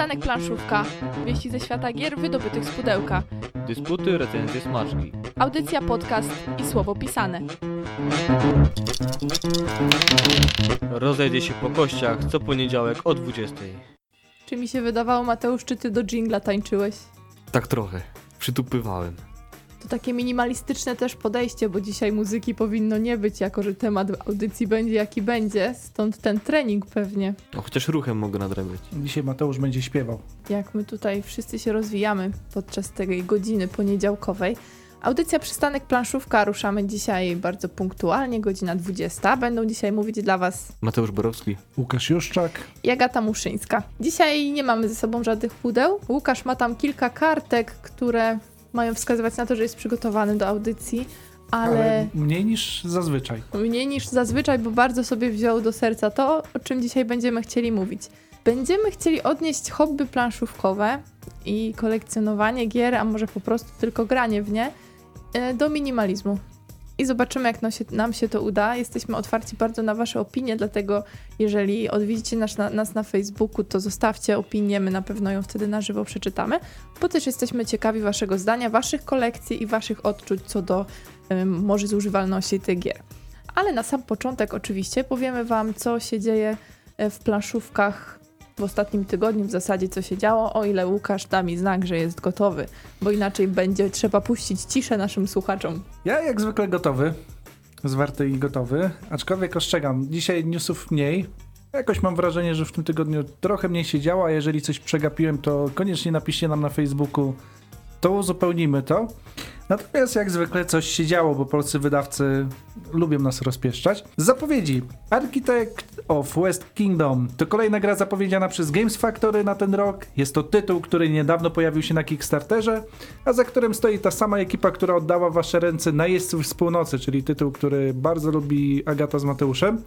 Przystanek planszówka. Wieści ze świata gier wydobytych z pudełka. Dysputy, recenzje, smaczki. Audycja, podcast i słowo pisane. Rozejdzie się po kościach co poniedziałek o 20. Czy mi się wydawało, Mateusz, czy ty do jingla tańczyłeś? Tak trochę. Przytupywałem. To takie minimalistyczne też podejście, bo dzisiaj muzyki powinno nie być, jako że temat audycji będzie jaki będzie, stąd ten trening pewnie. No chociaż ruchem mogę nadrabiać. Dzisiaj Mateusz będzie śpiewał. Jak my tutaj wszyscy się rozwijamy podczas tej godziny poniedziałkowej. Audycja Przystanek Planszówka ruszamy dzisiaj bardzo punktualnie, godzina 20. Będą dzisiaj mówić dla Was Mateusz Borowski. Łukasz Juszczak. i Agata Muszyńska. Dzisiaj nie mamy ze sobą żadnych pudeł. Łukasz ma tam kilka kartek, które mają wskazywać na to, że jest przygotowany do audycji, ale, mniej niż zazwyczaj. mniej niż zazwyczaj, bo bardzo sobie wziął do serca to, o czym dzisiaj będziemy chcieli mówić. Będziemy chcieli odnieść hobby planszówkowe i kolekcjonowanie gier, a może po prostu tylko granie w nie, e, do minimalizmu. I zobaczymy, jak nam się, nam się to uda. Jesteśmy otwarci bardzo na Wasze opinie, dlatego jeżeli odwiedzicie nas na, nas na Facebooku, to zostawcie opinię, my na pewno ją wtedy na żywo przeczytamy, bo też jesteśmy ciekawi Waszego zdania, Waszych kolekcji i Waszych odczuć co do ym, może zużywalności tych gier. Ale na sam początek oczywiście powiemy Wam, co się dzieje e, w planszówkach w ostatnim tygodniu, w zasadzie co się działo, o ile Łukasz da mi znak, że jest gotowy, bo inaczej będzie trzeba puścić ciszę naszym słuchaczom. Ja jak zwykle gotowy. Zwarty i gotowy. Aczkolwiek ostrzegam, dzisiaj newsów mniej. Jakoś mam wrażenie, że w tym tygodniu trochę mniej się działo, a jeżeli coś przegapiłem, to koniecznie napiszcie nam na Facebooku, to uzupełnimy to. Natomiast jak zwykle coś się działo, bo polscy wydawcy lubią nas rozpieszczać. Zapowiedzi. Architect of West Kingdom to kolejna gra zapowiedziana przez Games Factory na ten rok. Jest to tytuł, który niedawno pojawił się na Kickstarterze, a za którym stoi ta sama ekipa, która oddała wasze ręce najeźdźców z północy, czyli tytuł, który bardzo lubi Agata z Mateuszem.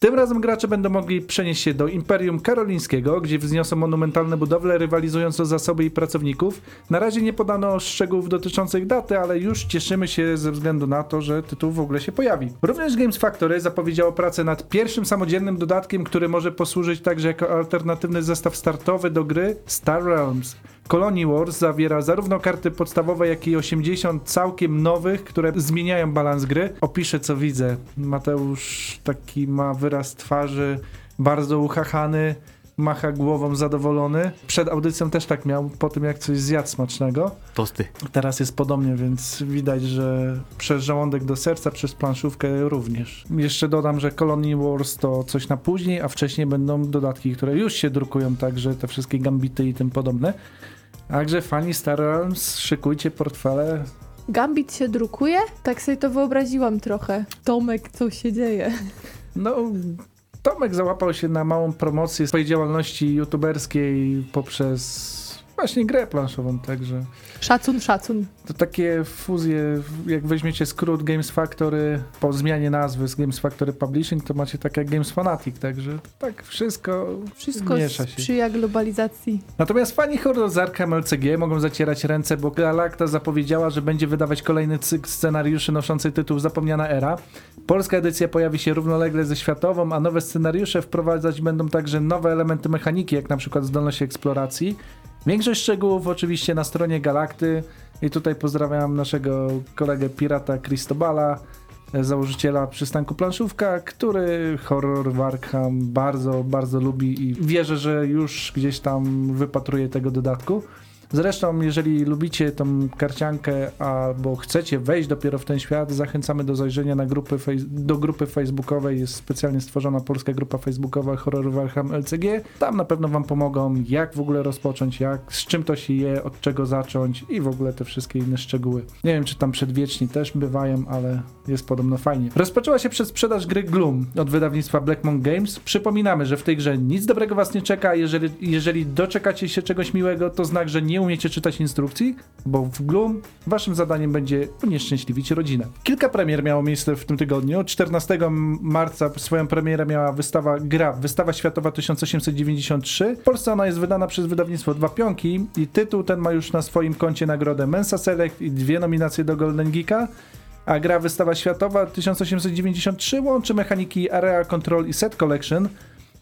Tym razem gracze będą mogli przenieść się do Imperium Karolińskiego, gdzie wzniosą monumentalne budowle, rywalizując o zasoby i pracowników. Na razie nie podano szczegółów dotyczących daty, ale już cieszymy się ze względu na to, że tytuł w ogóle się pojawi. Również Games Factory zapowiedziało pracę nad pierwszym samodzielnym dodatkiem, który może posłużyć także jako alternatywny zestaw startowy do gry Star Realms. Colony Wars zawiera zarówno karty podstawowe, jak i 80 całkiem nowych, które zmieniają balans gry. Opiszę co widzę. Mateusz taki ma wyraz twarzy, bardzo uchachany, macha głową zadowolony. Przed audycją też tak miał, po tym jak coś zjadł smacznego. Tosty. Teraz jest podobnie, więc widać, że przez żołądek do serca, przez planszówkę również. Jeszcze dodam, że Colony Wars to coś na później, a wcześniej będą dodatki, które już się drukują, także te wszystkie gambity i tym podobne. Także fani Star Realms, szykujcie portfele. Gambit się drukuje? Tak sobie to wyobraziłam trochę. Tomek, co się dzieje? No, Tomek załapał się na małą promocję swojej działalności youtuberskiej poprzez właśnie grę planszową, także Szacun, szacun. to takie fuzje, jak weźmiecie skrót Games Factory po zmianie nazwy z Games Factory Publishing, to macie tak jak Games Fanatic, także tak wszystko, Wszystko miesza się. sprzyja globalizacji. Natomiast fani horror z Arkham LCG mogą zacierać ręce, bo Galacta zapowiedziała, że będzie wydawać kolejny cykl scenariuszy noszący tytuł Zapomniana Era. Polska edycja pojawi się równolegle ze światową, a nowe scenariusze wprowadzać będą także nowe elementy mechaniki, jak na przykład zdolność eksploracji. Większość szczegółów oczywiście na stronie Galakty i tutaj pozdrawiam naszego kolegę pirata Cristobala, e, założyciela przystanku Planszówka, który horror w Arkham bardzo, bardzo lubi i wierzę, że już gdzieś tam wypatruje tego dodatku. Zresztą, jeżeli lubicie tą karciankę albo chcecie wejść dopiero w ten świat, zachęcamy do zajrzenia na grupy, do grupy facebookowej. Jest specjalnie stworzona polska grupa facebookowa Horror w Arkham LCG. Tam na pewno wam pomogą, jak w ogóle rozpocząć, jak, z czym to się je, od czego zacząć i w ogóle te wszystkie inne szczegóły. Nie wiem, czy tam przedwieczni też bywają, ale jest podobno fajnie. Rozpoczęła się przedsprzedaż gry Gloom od wydawnictwa Blackmon Games. Przypominamy, że w tej grze nic dobrego was nie czeka. Jeżeli, jeżeli doczekacie się czegoś miłego, to znak, że nie umiecie czytać instrukcji, bo w Gloom waszym zadaniem będzie unieszczęśliwić rodzinę. Kilka premier miało miejsce w tym tygodniu. 14 marca swoją premierę miała wystawa gra, wystawa światowa 1893. W Polsce ona jest wydana przez wydawnictwo Dwa Pionki i tytuł ten ma już na swoim koncie nagrodę Mensa Select i dwie nominacje do Golden Geeka. A gra wystawa światowa 1893 łączy mechaniki Area Control i Set Collection.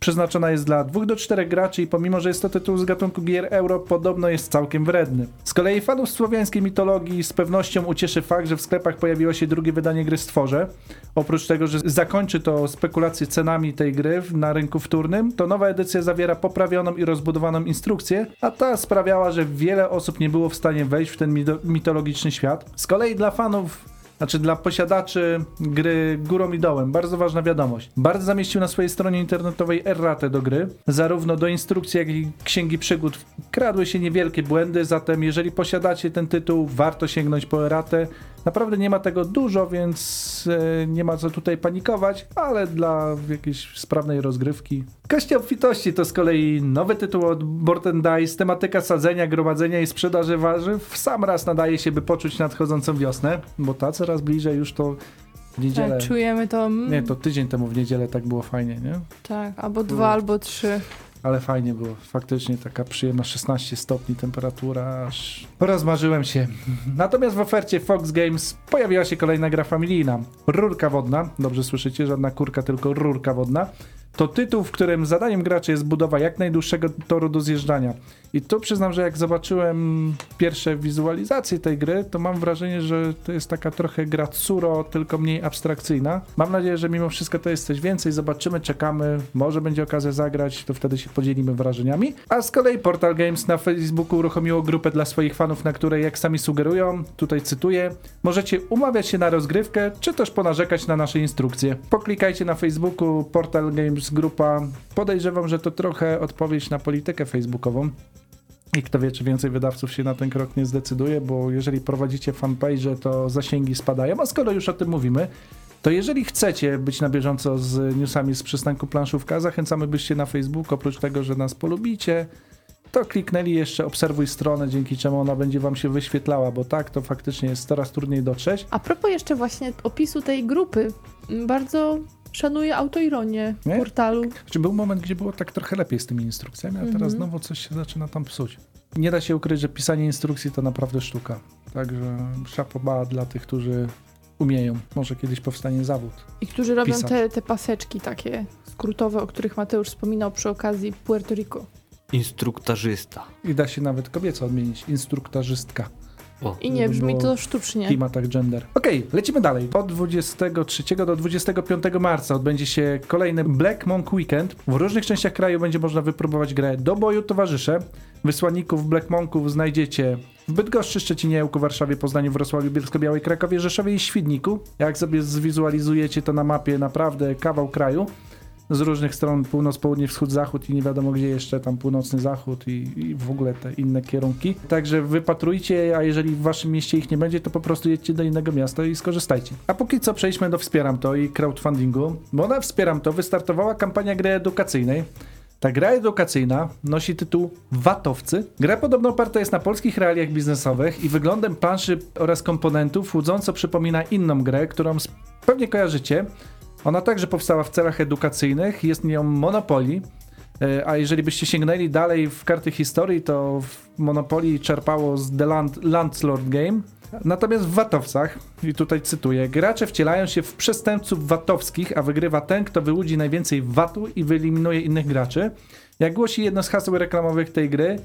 Przeznaczona jest dla 2 do 4 graczy i pomimo, że jest to tytuł z gatunku gier euro, podobno jest całkiem wredny. Z kolei fanów słowiańskiej mitologii z pewnością ucieszy fakt, że w sklepach pojawiło się drugie wydanie gry Stworze. Oprócz tego, że zakończy to spekulacje cenami tej gry na rynku wtórnym, to nowa edycja zawiera poprawioną i rozbudowaną instrukcję, a ta sprawiała, że wiele osób nie było w stanie wejść w ten mito- mitologiczny świat. Z kolei dla fanów znaczy dla posiadaczy gry górą i dołem. Bardzo ważna wiadomość. Bard zamieścił na swojej stronie internetowej erratę do gry. Zarówno do instrukcji, jak i księgi przygód kradły się niewielkie błędy, zatem jeżeli posiadacie ten tytuł, warto sięgnąć po erratę. Naprawdę nie ma tego dużo, więc e, nie ma co tutaj panikować, ale dla jakiejś sprawnej rozgrywki. Kości obfitości to z kolei nowy tytuł od Board Dice, tematyka sadzenia, gromadzenia i sprzedaży warzyw. W sam raz nadaje się, by poczuć nadchodzącą wiosnę, bo ta coraz bliżej już to w niedzielę. Tak, czujemy to. mm, Nie, to tydzień temu w niedzielę tak było fajnie, nie? Tak, albo dwa, albo trzy. Ale fajnie było. Faktycznie taka przyjemna 16 stopni temperatura, aż rozmarzyłem się. Natomiast w ofercie Fox Games pojawiła się kolejna gra familijna. Rurka wodna. Dobrze słyszycie? Żadna kurka, tylko rurka wodna. To tytuł, w którym zadaniem graczy jest budowa jak najdłuższego toru do zjeżdżania. I tu przyznam, że jak zobaczyłem pierwsze wizualizacje tej gry, to mam wrażenie, że to jest taka trochę gra Tsuro, tylko mniej abstrakcyjna. Mam nadzieję, że mimo wszystko to jest coś więcej. Zobaczymy, czekamy. Może będzie okazja zagrać, to wtedy się podzielimy wrażeniami. A z kolei Portal Games na Facebooku uruchomiło grupę dla swoich fanów, na której, jak sami sugerują, tutaj cytuję, możecie umawiać się na rozgrywkę, czy też ponarzekać na nasze instrukcje. Poklikajcie na Facebooku Portal Games grupa. Podejrzewam, że to trochę odpowiedź na politykę facebookową. I kto wie, czy więcej wydawców się na ten krok nie zdecyduje, bo jeżeli prowadzicie fanpage, to zasięgi spadają. A skoro już o tym mówimy, to jeżeli chcecie być na bieżąco z newsami z przystanku planszówka, zachęcamy byście na Facebook, oprócz tego, że nas polubicie, to kliknęli jeszcze obserwuj stronę, dzięki czemu ona będzie wam się wyświetlała, bo tak, to faktycznie jest coraz trudniej dotrzeć. A propos jeszcze właśnie opisu tej grupy, bardzo szanuję autoironię Nie? portalu. Znaczy był moment, gdzie było tak trochę lepiej z tymi instrukcjami, a teraz Mhm. znowu coś się zaczyna tam psuć. Nie da się ukryć, że pisanie instrukcji to naprawdę sztuka. Także szapoba dla tych, którzy umieją. Może kiedyś powstanie zawód. I którzy robią te, te paseczki takie skrótowe, o których Mateusz wspominał przy okazji Puerto Rico. Instruktażysta. I da się nawet kobieco odmienić. Instruktarzystka. O, I nie brzmi to sztucznie. w klimatach gender. Okej, lecimy dalej. Od 23 do 25 marca odbędzie się kolejny Black Monk Weekend. W różnych częściach kraju będzie można wypróbować grę Do boju towarzysze. Wysłanników Black Monków znajdziecie w Bydgoszczy, Szczecinie, Ełku, Warszawie, Poznaniu, Wrocławiu, Bielsko-Białej, Krakowie, Rzeszowie i Świdniku. Jak sobie zwizualizujecie to na mapie, naprawdę kawał kraju. Z różnych stron, północ, południe, wschód, zachód i nie wiadomo gdzie jeszcze, tam północny zachód i, i w ogóle te inne kierunki. Także wypatrujcie, a jeżeli w waszym mieście ich nie będzie, to po prostu jedźcie do innego miasta i skorzystajcie. A póki co przejdźmy do Wspieram To i crowdfundingu, bo na Wspieram To wystartowała kampania gry edukacyjnej. Ta gra edukacyjna nosi tytuł Watowcy. Gra podobno oparta jest na polskich realiach biznesowych i wyglądem planszy oraz komponentów łudząco przypomina inną grę, którą pewnie kojarzycie. Ona także powstała w celach edukacyjnych, jest nią Monopoly. E, A jeżeli byście sięgnęli dalej w karty historii, to Monopoly czerpało z The Land, Landlord Game. Natomiast w Watowcach, i tutaj cytuję, gracze wcielają się w przestępców watowskich, a wygrywa ten, kto wyłudzi najwięcej watu i wyeliminuje innych graczy. Jak głosi jedno z haseł reklamowych tej gry,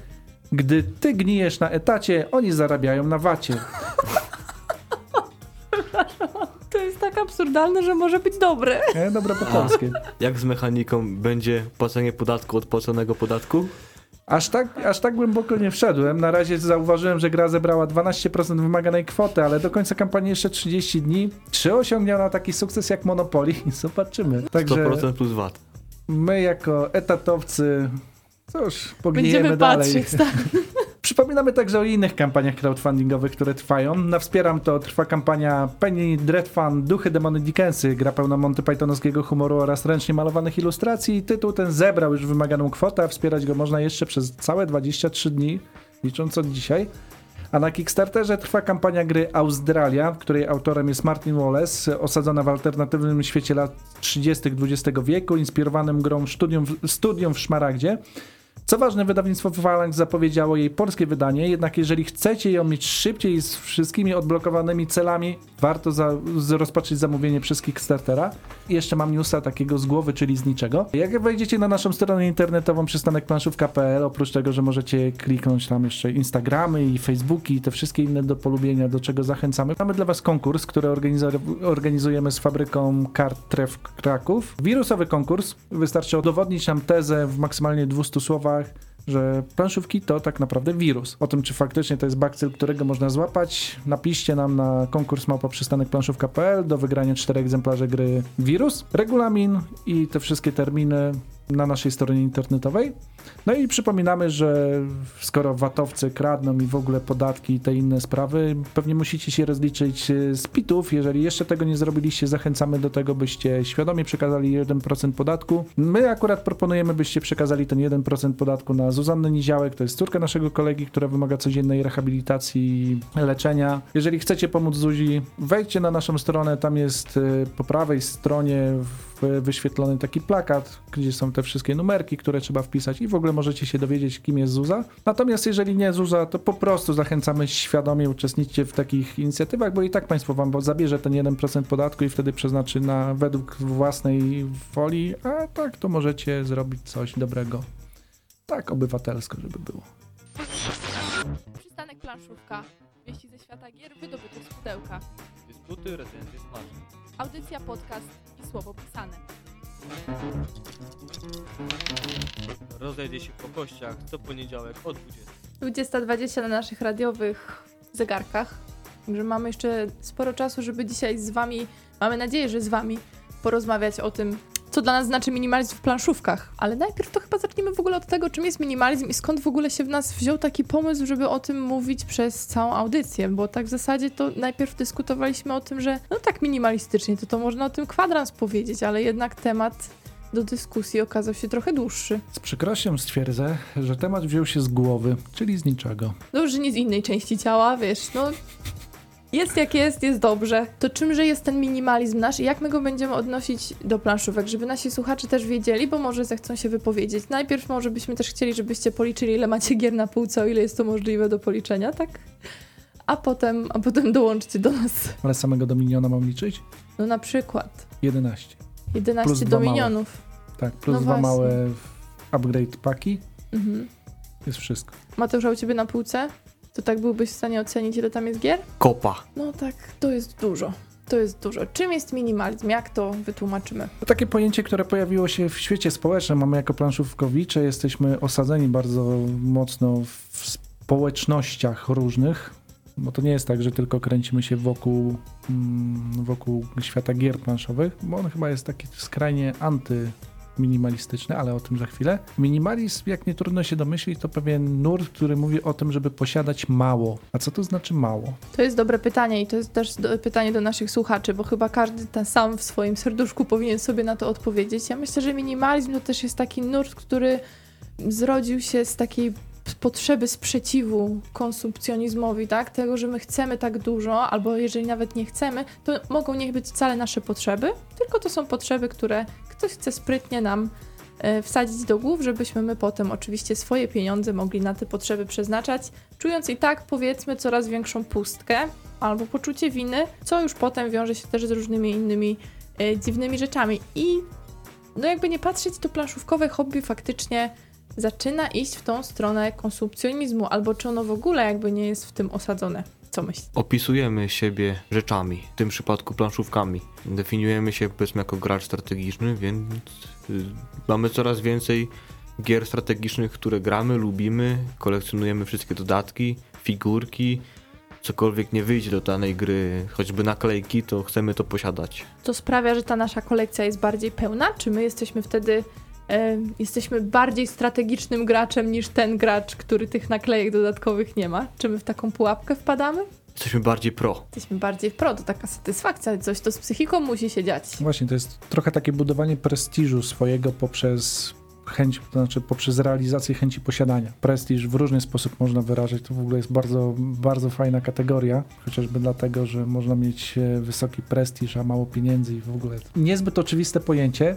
gdy ty gnijesz na etacie, oni zarabiają na wacie. To jest tak absurdalne, że może być dobre. E, Dobre po polskie. jak z mechaniką będzie płacenie podatku od płaconego podatku? Aż tak, aż tak głęboko nie wszedłem. Na razie zauważyłem, że gra zebrała 12% wymaganej kwoty, ale do końca kampanii jeszcze 30 dni. Czy osiągnie ona taki sukces jak Monopoly? Zobaczymy. Także 100% plus VAT. my jako etatowcy cóż, pogniemy Będziemy dalej. patrzeć, tak. Przypominamy także o innych kampaniach crowdfundingowych, które trwają. Na Wspieram to trwa kampania Penny Dreadfund Duchy Demony Dickensy, gra pełna Monty Pythonowskiego humoru oraz ręcznie malowanych ilustracji. Tytuł ten zebrał już wymaganą kwotę, a wspierać go można jeszcze przez całe 23 dni, licząc od dzisiaj. A na Kickstarterze trwa kampania gry Australia, której autorem jest Martin Wallace, osadzona w alternatywnym świecie lat 30. XX wieku, inspirowanym grą studium w, studium w Szmaragdzie. Co ważne, wydawnictwo Phalanx zapowiedziało jej polskie wydanie, jednak jeżeli chcecie ją mieć szybciej z wszystkimi odblokowanymi celami, warto za, rozpatrzyć zamówienie przez Kickstartera. I jeszcze mam newsa takiego z głowy, czyli z niczego. Jak wejdziecie na naszą stronę internetową przystanekplanszówka.pl, oprócz tego, że możecie kliknąć tam jeszcze Instagramy i Facebooki i te wszystkie inne do polubienia, do czego zachęcamy. Mamy dla was konkurs, który organizujemy z fabryką kart Tref Kraków. Wirusowy konkurs. Wystarczy udowodnić nam tezę w maksymalnie 200 słowach, że planszówki to tak naprawdę wirus. O tym, czy faktycznie to jest bakcyl, którego można złapać, napiszcie nam na konkurs małpa do wygrania czterech egzemplarzy gry Wirus, regulamin i te wszystkie terminy na naszej stronie internetowej. No i przypominamy, że skoro watowcy kradną i w ogóle podatki i te inne sprawy, pewnie musicie się rozliczyć z pitów. Jeżeli jeszcze tego nie zrobiliście, zachęcamy do tego, byście świadomie przekazali 1% podatku. My akurat proponujemy, byście przekazali ten 1% podatku na Zuzannę Niziołek, to jest córka naszego kolegi, która wymaga codziennej rehabilitacji leczenia. Jeżeli chcecie pomóc Zuzi, wejdźcie na naszą stronę, tam jest y, po prawej stronie wyświetlony taki plakat, gdzie są te wszystkie numerki, które trzeba wpisać i w ogóle możecie się dowiedzieć, kim jest Zuza. Natomiast jeżeli nie Zuza, to po prostu zachęcamy świadomie uczestniczcie w takich inicjatywach, bo i tak państwo wam zabierze ten 1% podatku i wtedy przeznaczy na według własnej woli, a tak to możecie zrobić coś dobrego. Tak obywatelsko, żeby było. Przystanek planszówka. Wieści ze świata gier wydobytych z pudełka. Dysputy, recenzje, smażne. Audycja, podcast słowo pisane. Rozejdzie się po kościach co poniedziałek o 20. 20.20 na naszych radiowych zegarkach. Także mamy jeszcze sporo czasu, żeby dzisiaj z Wami, mamy nadzieję, że z Wami porozmawiać o tym, co dla nas znaczy minimalizm w planszówkach. Ale najpierw to chyba zacznijmy w ogóle od tego, czym jest minimalizm i skąd w ogóle się w nas wziął taki pomysł, żeby o tym mówić przez całą audycję, bo tak w zasadzie to najpierw dyskutowaliśmy o tym, że no tak minimalistycznie, to to można o tym kwadrans powiedzieć, ale jednak temat do dyskusji okazał się trochę dłuższy. Z przykrością stwierdzę, że temat wziął się z głowy, czyli z niczego. Dobrze, nie z innej części ciała, wiesz, no jest jak jest, jest dobrze. To czymże jest ten minimalizm nasz i jak my go będziemy odnosić do planszówek, żeby nasi słuchacze też wiedzieli, bo może zechcą się wypowiedzieć. Najpierw może byśmy też chcieli, żebyście policzyli, ile macie gier na półce, o ile jest to możliwe do policzenia, tak? A potem, a potem dołączcie do nas. Ale samego Dominiona mam liczyć? No na przykład. 11. 11 plus Dominionów. Tak, plus no dwa właśnie. małe upgrade paki. Mhm. Jest wszystko. Mateusz, a u ciebie na półce? To tak byłbyś w stanie ocenić, ile tam jest gier? Kopa. No tak, to jest dużo. To jest dużo. Czym jest minimalizm? Jak to wytłumaczymy? To takie pojęcie, które pojawiło się w świecie społecznym. Mamy jako planszówkowicze, jesteśmy osadzeni bardzo mocno w społecznościach różnych, bo to nie jest tak, że tylko kręcimy się wokół, mm, wokół świata gier planszowych, bo on chyba jest taki skrajnie anty minimalistyczny, ale o tym za chwilę. Minimalizm, jak nie trudno się domyślić, to pewien nurt, który mówi o tym, żeby posiadać mało. A co to znaczy mało? To jest dobre pytanie i to jest też do, pytanie do naszych słuchaczy, bo chyba każdy ten sam w swoim serduszku powinien sobie na to odpowiedzieć. Ja myślę, że minimalizm to też jest taki nurt, który zrodził się z takiej potrzeby sprzeciwu konsumpcjonizmowi, tak? Tego, że my chcemy tak dużo, albo jeżeli nawet nie chcemy, to mogą nie być wcale nasze potrzeby, tylko to są potrzeby, które ktoś chce sprytnie nam e, wsadzić do głów, żebyśmy my potem oczywiście swoje pieniądze mogli na te potrzeby przeznaczać, czując i tak powiedzmy coraz większą pustkę albo poczucie winy, co już potem wiąże się też z różnymi innymi e, dziwnymi rzeczami. I no jakby nie patrzeć, to planszówkowe hobby faktycznie zaczyna iść w tą stronę konsumpcjonizmu, albo czy ono w ogóle jakby nie jest w tym osadzone. Co myślisz? Opisujemy siebie rzeczami, w tym przypadku planszówkami. Definiujemy się powiedzmy jako gracz strategiczny, więc y, mamy coraz więcej gier strategicznych, które gramy, lubimy, kolekcjonujemy wszystkie dodatki, figurki, cokolwiek nie wyjdzie do danej gry, choćby naklejki, to chcemy to posiadać. To sprawia, że ta nasza kolekcja jest bardziej pełna? Czy my jesteśmy wtedy jesteśmy bardziej strategicznym graczem niż ten gracz, który tych naklejek dodatkowych nie ma? Czy my w taką pułapkę wpadamy? Jesteśmy bardziej pro. Jesteśmy bardziej pro, to taka satysfakcja, coś to z psychiką musi się dziać. Właśnie, to jest trochę takie budowanie prestiżu swojego poprzez chęć, to znaczy poprzez realizację chęci posiadania. Prestiż w różny sposób można wyrażać, to w ogóle jest bardzo, bardzo fajna kategoria, chociażby dlatego, że można mieć e, wysoki prestiż, a mało pieniędzy i w ogóle niezbyt oczywiste pojęcie,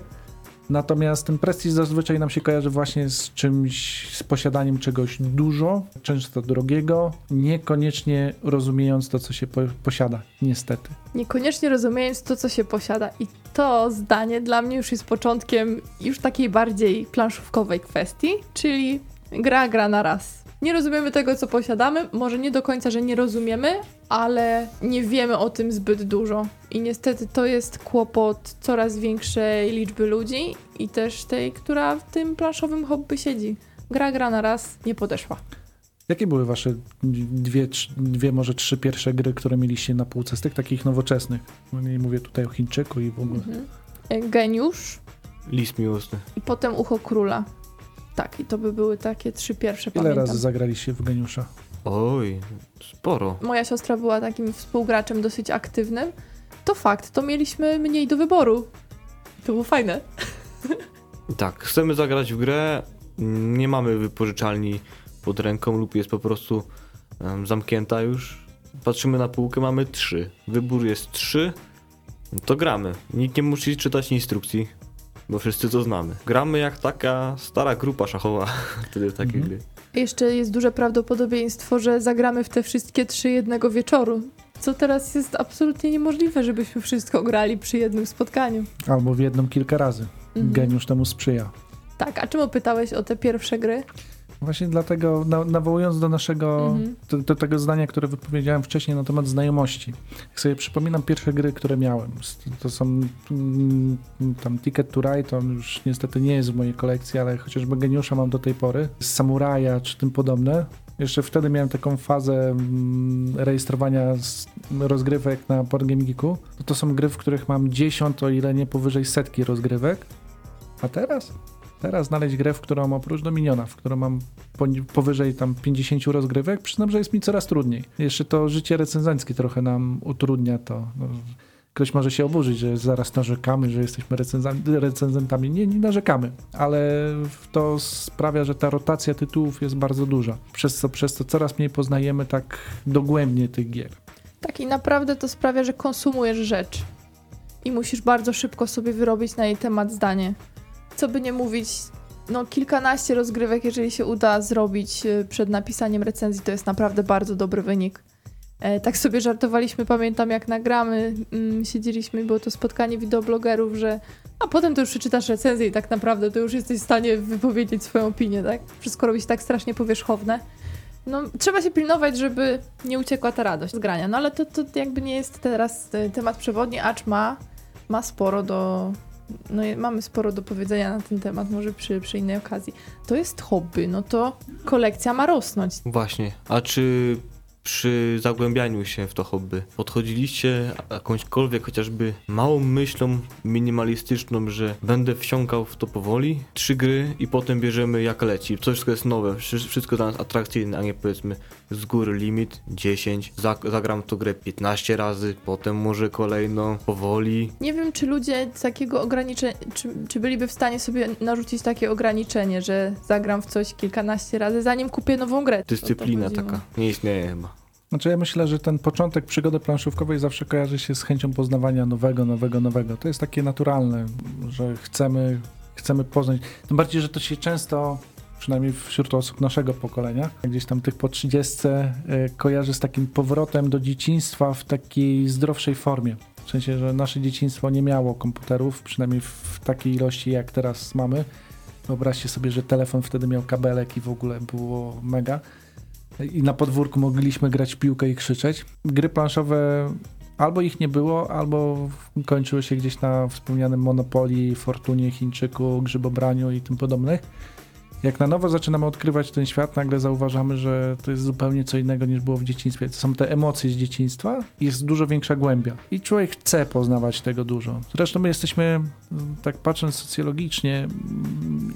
Natomiast ten prestiż zazwyczaj nam się kojarzy właśnie z czymś, z posiadaniem czegoś dużo, często drogiego, niekoniecznie rozumiejąc to, co się po posiada, niestety. Niekoniecznie rozumiejąc to, co się posiada. I to zdanie dla mnie już jest początkiem już takiej bardziej planszówkowej kwestii, czyli gra, gra na raz. Nie rozumiemy tego, co posiadamy. Może nie do końca, że nie rozumiemy, ale nie wiemy o tym zbyt dużo. I niestety to jest kłopot coraz większej liczby ludzi i też tej, która w tym planszowym hobby siedzi. Gra, gra na raz nie podeszła. Jakie były wasze dwie, dwie, może trzy pierwsze gry, które mieliście na półce z tych takich nowoczesnych? No nie mówię tutaj o Chińczyku i w ogóle. Mhm. Geniusz. List miłosny. I potem Ucho Króla. Tak, i to by były takie trzy pierwsze, Ile pamiętam. razy zagraliście w Geniusza? Oj, sporo. Moja siostra była takim współgraczem dosyć aktywnym. To fakt, to mieliśmy mniej do wyboru. To było fajne. Tak, chcemy zagrać w grę, nie mamy wypożyczalni pod ręką lub jest po prostu um, zamknięta już. Patrzymy na półkę, mamy trzy. Wybór jest trzy, to gramy. Nikt nie musi czytać instrukcji, bo wszyscy to znamy. Gramy jak taka stara grupa szachowa wtedy w takiej Mhm. gry. Jeszcze jest duże prawdopodobieństwo, że zagramy w te wszystkie trzy jednego wieczoru. Co teraz jest absolutnie niemożliwe, żebyśmy wszystko grali przy jednym spotkaniu. Albo w jedną kilka razy. Mhm. Geniusz temu sprzyja. Tak, a czemu pytałeś o te pierwsze gry? Właśnie dlatego, na, nawołując do naszego, Mhm. do, do tego zdania, które wypowiedziałem wcześniej na temat znajomości. Jak sobie przypominam pierwsze gry, które miałem, to są mm, tam Ticket to Ride, to już niestety nie jest w mojej kolekcji, ale chociażby Geniusza mam do tej pory, Samuraja czy tym podobne. Jeszcze wtedy miałem taką fazę mm, rejestrowania rozgrywek na Game Geeku. To, to są gry, w których mam 10, o ile nie powyżej setki rozgrywek. A teraz? Teraz znaleźć grę, w którą oprócz Dominiona, w którą mam powyżej tam 50 rozgrywek, przyznam, że jest mi coraz trudniej. Jeszcze to życie recenzenckie trochę nam utrudnia to. No, ktoś może się oburzyć, że zaraz narzekamy, że jesteśmy recenzentami. Nie, nie narzekamy, ale to sprawia, że ta rotacja tytułów jest bardzo duża. Przez co, przez co coraz mniej poznajemy tak dogłębnie tych gier. Tak i naprawdę to sprawia, że konsumujesz rzecz. I musisz bardzo szybko sobie wyrobić na jej temat zdanie. Co by nie mówić, no kilkanaście rozgrywek, jeżeli się uda zrobić y, przed napisaniem recenzji, to jest naprawdę bardzo dobry wynik. E, tak sobie żartowaliśmy, pamiętam jak nagramy, mm, siedzieliśmy, było to spotkanie wideoblogerów, że a potem to już przeczytasz recenzję i tak naprawdę to już jesteś w stanie wypowiedzieć swoją opinię, tak? Wszystko robi się tak strasznie powierzchowne. No, trzeba się pilnować, żeby nie uciekła ta radość z grania. No ale to, to jakby nie jest teraz e, temat przewodni, acz ma, ma sporo do. No, mamy sporo do powiedzenia na ten temat, może przy, przy innej okazji. To jest hobby, no to kolekcja ma rosnąć. Właśnie. A czy przy zagłębianiu się w to hobby podchodziliście jakąśkolwiek chociażby małą myślą minimalistyczną, że będę wsiąkał w to powoli? Trzy gry i potem bierzemy jak leci. To wszystko jest nowe, wszy- wszystko dla nas atrakcyjne, a nie powiedzmy z góry limit 10, Zag- zagram w tą grę 15 razy, potem może kolejną, powoli. Nie wiem, czy ludzie takiego ograniczenia, czy, czy byliby w stanie sobie narzucić takie ograniczenie, że zagram w coś kilkanaście razy, zanim kupię nową grę. Dyscyplina taka nie istnieje chyba. Znaczy ja myślę, że ten początek przygody planszówkowej zawsze kojarzy się z chęcią poznawania nowego, nowego, nowego. To jest takie naturalne, że chcemy, chcemy poznać. Tym bardziej, że to się często, przynajmniej wśród osób naszego pokolenia, gdzieś tam tych po 30, y, kojarzy z takim powrotem do dzieciństwa w takiej zdrowszej formie. W sensie, że nasze dzieciństwo nie miało komputerów, przynajmniej w takiej ilości jak teraz mamy. Wyobraźcie sobie, że telefon wtedy miał kabelek i w ogóle było mega i na podwórku mogliśmy grać w piłkę i krzyczeć. Gry planszowe albo ich nie było, albo kończyły się gdzieś na wspomnianym Monopolii, Fortunie, Chińczyku, Grzybobraniu i tym podobnych. Jak na nowo zaczynamy odkrywać ten świat, nagle zauważamy, że to jest zupełnie co innego niż było w dzieciństwie. To są te emocje z dzieciństwa jest dużo większa głębia. I człowiek chce poznawać tego dużo. Zresztą my jesteśmy, tak patrząc socjologicznie,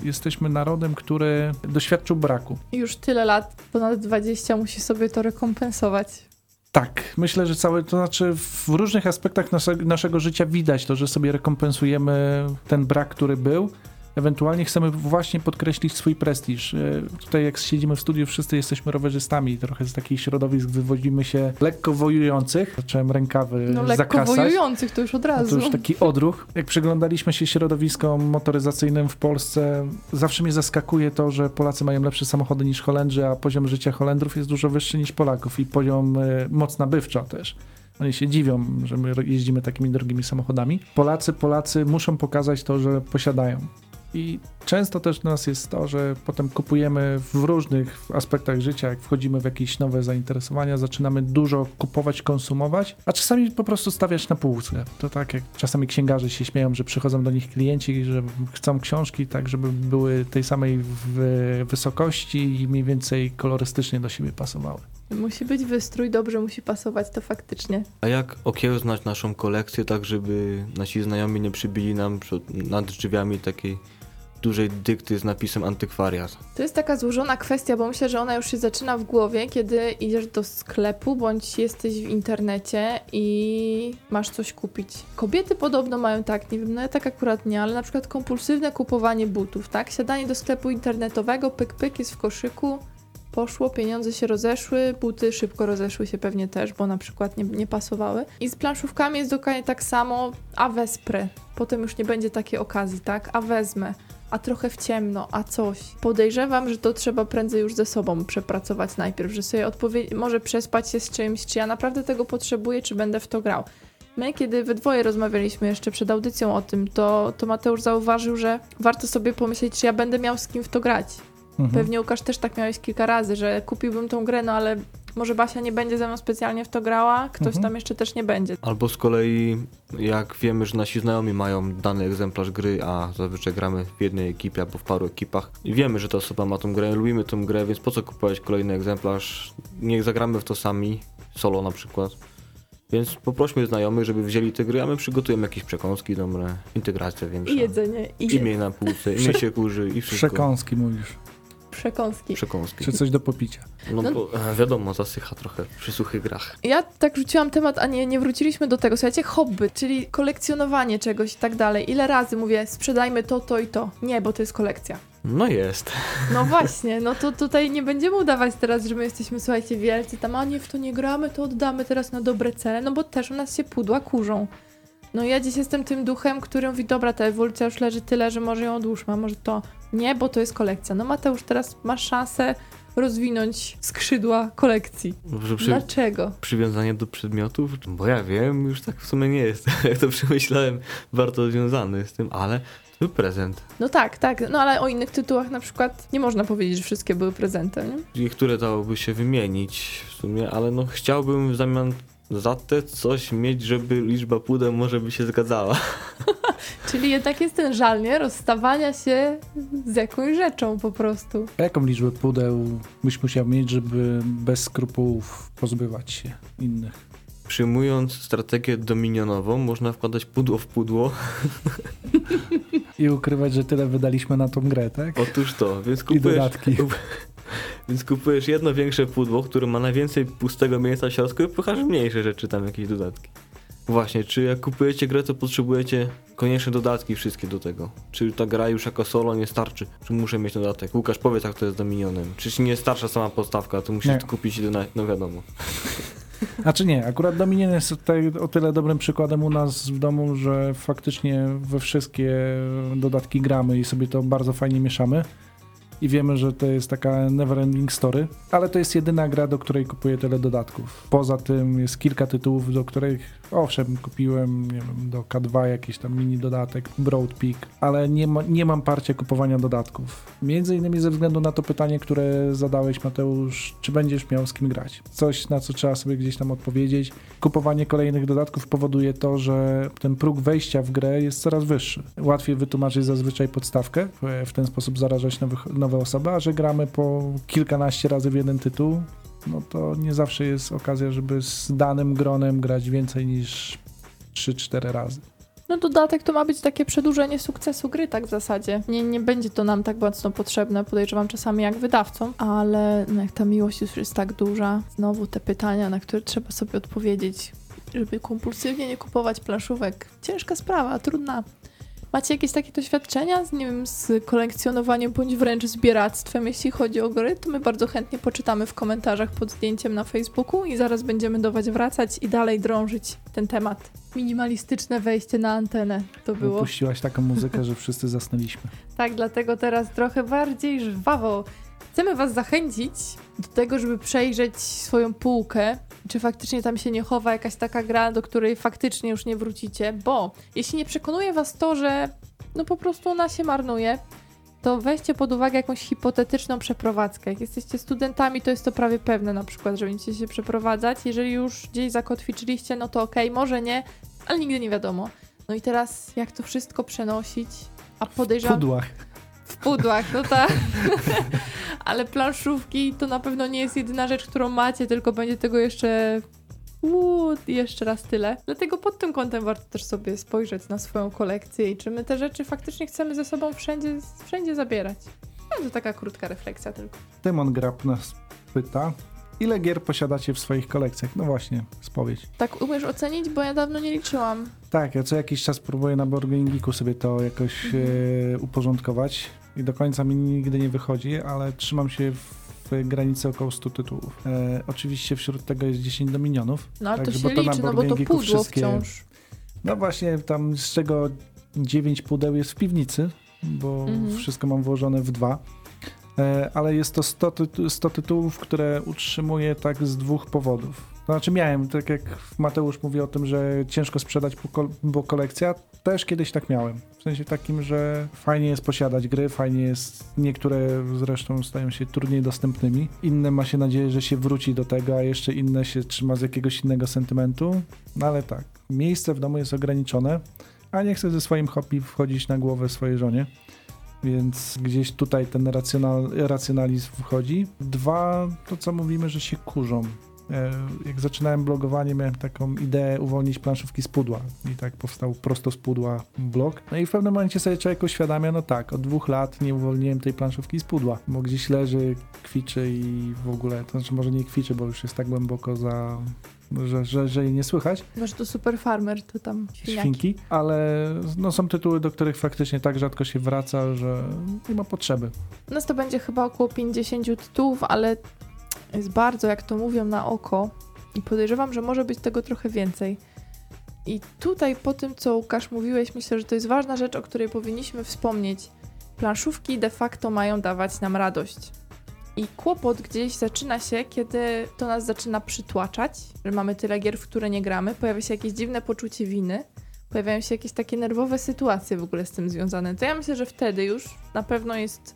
jesteśmy narodem, który doświadczył braku. Już tyle lat, ponad 20, musi sobie to rekompensować. Tak, myślę, że całe, to znaczy w różnych aspektach naszego życia widać to, że sobie rekompensujemy ten brak, który był. Ewentualnie chcemy właśnie podkreślić swój prestiż. E, Tutaj jak siedzimy w studiu, wszyscy jesteśmy rowerzystami. Trochę z takich środowisk wywodzimy się lekko wojujących. Zacząłem rękawy No lekko zakasać. wojujących to już od No razu. to już taki odruch. Jak przyglądaliśmy się środowiskom motoryzacyjnym w Polsce, zawsze mnie zaskakuje to, że Polacy mają lepsze samochody niż Holendrzy, a poziom życia Holendrów jest dużo wyższy niż Polaków i poziom e, moc nabywcza też. Oni się dziwią, że my jeździmy takimi drogimi samochodami. Polacy, Polacy muszą pokazać to, że posiadają. I często też nas jest to, że potem kupujemy w różnych aspektach życia, jak wchodzimy w jakieś nowe zainteresowania, zaczynamy dużo kupować, konsumować, a czasami po prostu stawiać na półce. To tak jak czasami księgarze się śmieją, że przychodzą do nich klienci, że chcą książki tak, żeby były tej samej w wysokości i mniej więcej kolorystycznie do siebie pasowały. Musi być wystrój, dobrze musi pasować, to faktycznie. A jak okiełznać naszą kolekcję tak, żeby nasi znajomi nie przybili nam przed, nad drzwiami takiej dużej dykty z napisem antykwariat? To jest taka złożona kwestia, bo myślę, że ona już się zaczyna w głowie, kiedy idziesz do sklepu bądź jesteś w internecie i masz coś kupić. Kobiety podobno mają tak, nie wiem, no ja tak akurat nie, ale na przykład kompulsywne kupowanie butów, tak? Siadanie do sklepu internetowego, pyk pyk jest w koszyku, poszło, pieniądze się rozeszły, buty szybko rozeszły się pewnie też, bo na przykład nie, nie pasowały. I z planszówkami jest dokładnie tak samo, a wesprę. Potem już nie będzie takiej okazji, tak? A wezmę a trochę w ciemno, a coś. Podejrzewam, że to trzeba prędzej już ze sobą przepracować najpierw, że sobie odpowie- może przespać się z czymś, czy ja naprawdę tego potrzebuję, czy będę w to grał. My, kiedy we dwoje rozmawialiśmy jeszcze przed audycją o tym, to, to Mateusz zauważył, że warto sobie pomyśleć, czy ja będę miał z kim w to grać. Mhm. Pewnie Łukasz też tak miałeś kilka razy, że kupiłbym tą grę, no ale może Basia nie będzie ze mną specjalnie w to grała, ktoś Mhm. tam jeszcze też nie będzie. Albo z kolei, jak wiemy, że nasi znajomi mają dany egzemplarz gry, a zazwyczaj gramy w jednej ekipie albo w paru ekipach i wiemy, że ta osoba ma tą grę, lubimy tą grę, więc po co kupować kolejny egzemplarz? Niech zagramy w to sami, solo na przykład. Więc poprośmy znajomych, żeby wzięli te gry, a my przygotujemy jakieś przekąski dobre, integracja większa. I jedzenie, i I miej na półce, i się kurzy, i wszystko. Przekąski mówisz, przekąski. Przekąski. czy coś do popicia. No, No- bo e, wiadomo, zasycha trochę przy suchych grach. Ja tak rzuciłam temat, a nie, nie wróciliśmy do tego. Słuchajcie, hobby, czyli kolekcjonowanie czegoś i tak dalej. Ile razy mówię, sprzedajmy to, to i to. Nie, bo to jest kolekcja. No jest. No właśnie, no to tutaj nie będziemy udawać teraz, że my jesteśmy, słuchajcie, wielcy, tam, a nie, w to nie gramy, to oddamy teraz na dobre cele, no bo też u nas się pudła kurzą. No ja dziś jestem tym duchem, który mówi, dobra, ta ewolucja już leży tyle, że może ją odłóżmy, a może to nie, bo to jest kolekcja. No Mateusz, teraz masz szansę rozwinąć skrzydła kolekcji. Przy, Dlaczego? przywiązanie do przedmiotów? Bo ja wiem, już tak w sumie nie jest. Jak to przemyślałem, bardzo związany z tym, ale to był prezent. No tak, tak, no ale o innych tytułach na przykład nie można powiedzieć, że wszystkie były prezentem, nie? Niektóre dałoby się wymienić w sumie, ale no chciałbym w zamian za te coś mieć, żeby liczba pudeł może by się zgadzała. Czyli jednak jest ten żal, nie? Rozstawania się z jakąś rzeczą po prostu. A jaką liczbę pudeł byś musiał mieć, żeby bez skrupułów pozbywać się innych? Przyjmując strategię dominionową, można wkładać pudło w pudło. I ukrywać, że tyle wydaliśmy na tą grę, tak? Otóż to, więc I kupujesz, dodatki. Więc kupujesz jedno większe pudło, które ma najwięcej pustego miejsca w środku i pchasz mniejsze rzeczy, tam jakieś dodatki. Właśnie, czy jak kupujecie grę, to potrzebujecie koniecznie dodatki wszystkie do tego? Czy ta gra już jako solo nie starczy? Czy muszę mieć dodatek? Łukasz, powiedz jak to jest z Dominionem. Czy ci nie starsza sama podstawka, to musisz Nie. kupić do no wiadomo. A czy nie? Akurat Dominion jest tutaj o tyle dobrym przykładem u nas w domu, że faktycznie we wszystkie dodatki gramy i sobie to bardzo fajnie mieszamy. I wiemy, że to jest taka never ending story, ale to jest jedyna gra, do której kupuję tyle dodatków. Poza tym jest kilka tytułów, do których owszem, kupiłem wiem, do K2 jakiś tam mini dodatek, Broad Peak, ale nie, ma, nie mam parcia kupowania dodatków. Między innymi ze względu na to pytanie, które zadałeś Mateusz, czy będziesz miał z kim grać? Coś, na co trzeba sobie gdzieś tam odpowiedzieć. Kupowanie kolejnych dodatków powoduje to, że ten próg wejścia w grę jest coraz wyższy. Łatwiej wytłumaczyć zazwyczaj podstawkę, w- ten sposób zarażać nowych, nowe osoby, a że gramy po kilkanaście razy w jeden tytuł, no to nie zawsze jest okazja, żeby z danym gronem grać więcej niż 3-4 razy. No dodatek to ma być takie przedłużenie sukcesu gry, tak w zasadzie. Nie, nie będzie to nam tak mocno potrzebne, podejrzewam czasami jak wydawcom, ale no jak ta miłość już jest tak duża, znowu te pytania, na które trzeba sobie odpowiedzieć, żeby kompulsywnie nie kupować planszówek. Ciężka sprawa, trudna. Macie jakieś takie doświadczenia z, nie wiem, z kolekcjonowaniem bądź wręcz zbieractwem, jeśli chodzi o gry, to my bardzo chętnie poczytamy w komentarzach pod zdjęciem na Facebooku i zaraz będziemy do Was wracać i dalej drążyć ten temat. Minimalistyczne wejście na antenę to było. Puściłaś taką muzykę, że wszyscy zasnęliśmy. Tak, dlatego teraz trochę bardziej żwawo. Chcemy Was zachęcić do tego, żeby przejrzeć swoją półkę, czy faktycznie tam się nie chowa jakaś taka gra, do której faktycznie już nie wrócicie, bo jeśli nie przekonuje Was to, że no po prostu ona się marnuje, to weźcie pod uwagę jakąś hipotetyczną przeprowadzkę. Jak jesteście studentami, to jest to prawie pewne na przykład, że będziecie się przeprowadzać. Jeżeli już gdzieś zakotwiczyliście, no to okej, może nie, ale nigdy nie wiadomo. No i teraz jak to wszystko przenosić? A podejrzewam... W pudłach, no tak. Ale planszówki to na pewno nie jest jedyna rzecz, którą macie, tylko będzie tego jeszcze. Uuu, jeszcze raz tyle. Dlatego pod tym kątem warto też sobie spojrzeć na swoją kolekcję i czy my te rzeczy faktycznie chcemy ze sobą wszędzie, wszędzie zabierać. No to taka krótka refleksja tylko. Tymon Grab nas pyta, ile gier posiadacie w swoich kolekcjach? No właśnie, spowiedź. Tak umiesz ocenić, bo ja dawno nie liczyłam. Tak, ja co jakiś czas próbuję na Geeku sobie to jakoś e, uporządkować i do końca mi nigdy nie wychodzi, ale trzymam się w granicy około 100 tytułów. E, oczywiście wśród tego jest 10 dominionów. No ale to Także, się bo to na liczy, no bo to pudło wszystkie- wciąż. No właśnie, tam z czego 9 pudeł jest w piwnicy, bo Mhm. wszystko mam włożone w dwa. E, Ale jest to 100, tytu- 100 tytułów, które utrzymuję tak z dwóch powodów. To Znaczy miałem, tak jak Mateusz mówi o tym, że ciężko sprzedać, bo kolekcja, też kiedyś tak miałem. W sensie takim, że fajnie jest posiadać gry, fajnie jest, niektóre zresztą stają się trudniej dostępnymi, inne ma się nadzieję, że się wróci do tego, a jeszcze inne się trzyma z jakiegoś innego sentymentu. No ale tak, miejsce w domu jest ograniczone, a nie chcę ze swoim hobby wchodzić na głowę swojej żonie. Więc gdzieś tutaj ten racjonal, racjonalizm wchodzi. Dwa, to co mówimy, że się kurzą. E, Jak zaczynałem blogowanie, miałem taką ideę uwolnić planszówki z pudła. I tak powstał prosto z pudła blog. No i w pewnym momencie sobie człowiek uświadamia, no tak, od dwóch lat nie uwolniłem tej planszówki z pudła, bo gdzieś leży, kwiczy i w ogóle, to znaczy może nie kwiczy, bo już jest tak głęboko za... Że, że, że jej nie słychać, Może to super farmer, to tam świniaki. świnki, ale no, są tytuły, do których faktycznie tak rzadko się wraca, że nie ma potrzeby. Nas to będzie chyba około 50 tytułów, ale jest bardzo, jak to mówią, na oko i podejrzewam, że może być tego trochę więcej. I tutaj po tym, co Łukasz mówiłeś, myślę, że to jest ważna rzecz, o której powinniśmy wspomnieć. Planszówki de facto mają dawać nam radość. I kłopot gdzieś zaczyna się, kiedy to nas zaczyna przytłaczać, że mamy tyle gier, w które nie gramy, pojawia się jakieś dziwne poczucie winy, pojawiają się jakieś takie nerwowe sytuacje w ogóle z tym związane. To ja myślę, że wtedy już na pewno jest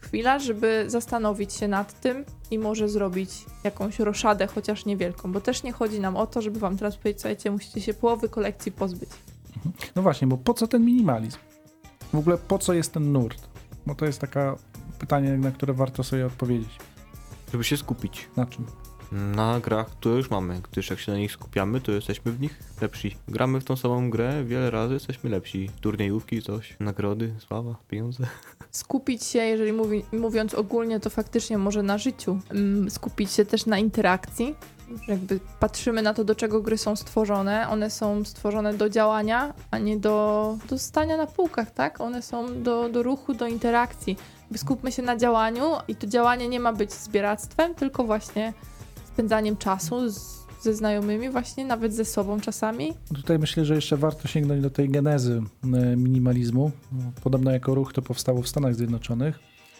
chwila, żeby zastanowić się nad tym i może zrobić jakąś roszadę, chociaż niewielką, bo też nie chodzi nam o to, żeby wam teraz powiedzieć, słuchajcie, musicie się połowy kolekcji pozbyć. No właśnie, bo po co ten minimalizm? W ogóle po co jest ten nurt? Bo to jest taka pytanie, na które warto sobie odpowiedzieć. Żeby się skupić Na czym? na grach, które już mamy, gdyż jak się na nich skupiamy, to jesteśmy w nich lepsi. Gramy w tą samą grę wiele razy, jesteśmy lepsi. Turniejówki, coś, nagrody, sława, pieniądze. Skupić się, jeżeli mówi, mówiąc ogólnie, to faktycznie może na życiu. Mm, Skupić się też na interakcji. Jakby patrzymy na to, do czego gry są stworzone. One są stworzone do działania, a nie do, do stania na półkach, tak? One są do, do ruchu, do interakcji. Skupmy się na działaniu i to działanie nie ma być zbieractwem, tylko właśnie spędzaniem czasu z, ze znajomymi, właśnie nawet ze sobą czasami. Tutaj myślę, że jeszcze warto sięgnąć do tej genezy e, minimalizmu. Podobno jako ruch to powstało w Stanach Zjednoczonych.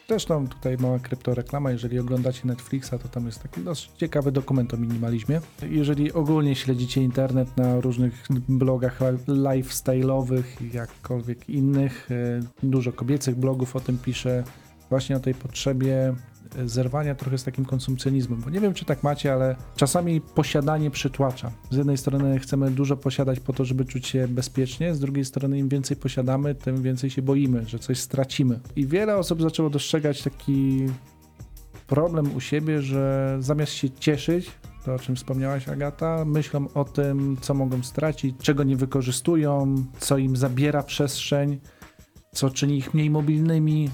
Zresztą tutaj mała kryptoreklama, jeżeli oglądacie Netflixa, to tam jest taki dosyć ciekawy dokument o minimalizmie. Jeżeli ogólnie śledzicie internet na różnych blogach li- lifestyle'owych, jakkolwiek innych, e, dużo kobiecych blogów o tym pisze, właśnie o tej potrzebie zerwania trochę z takim konsumpcjonizmem, bo nie wiem, czy tak macie, ale czasami posiadanie przytłacza. Z jednej strony chcemy dużo posiadać po to, żeby czuć się bezpiecznie, z drugiej strony im więcej posiadamy, tym więcej się boimy, że coś stracimy. I wiele osób zaczęło dostrzegać taki problem u siebie, że zamiast się cieszyć, to o czym wspomniałaś Agata, myślą o tym, co mogą stracić, czego nie wykorzystują, co im zabiera przestrzeń, co czyni ich mniej mobilnymi.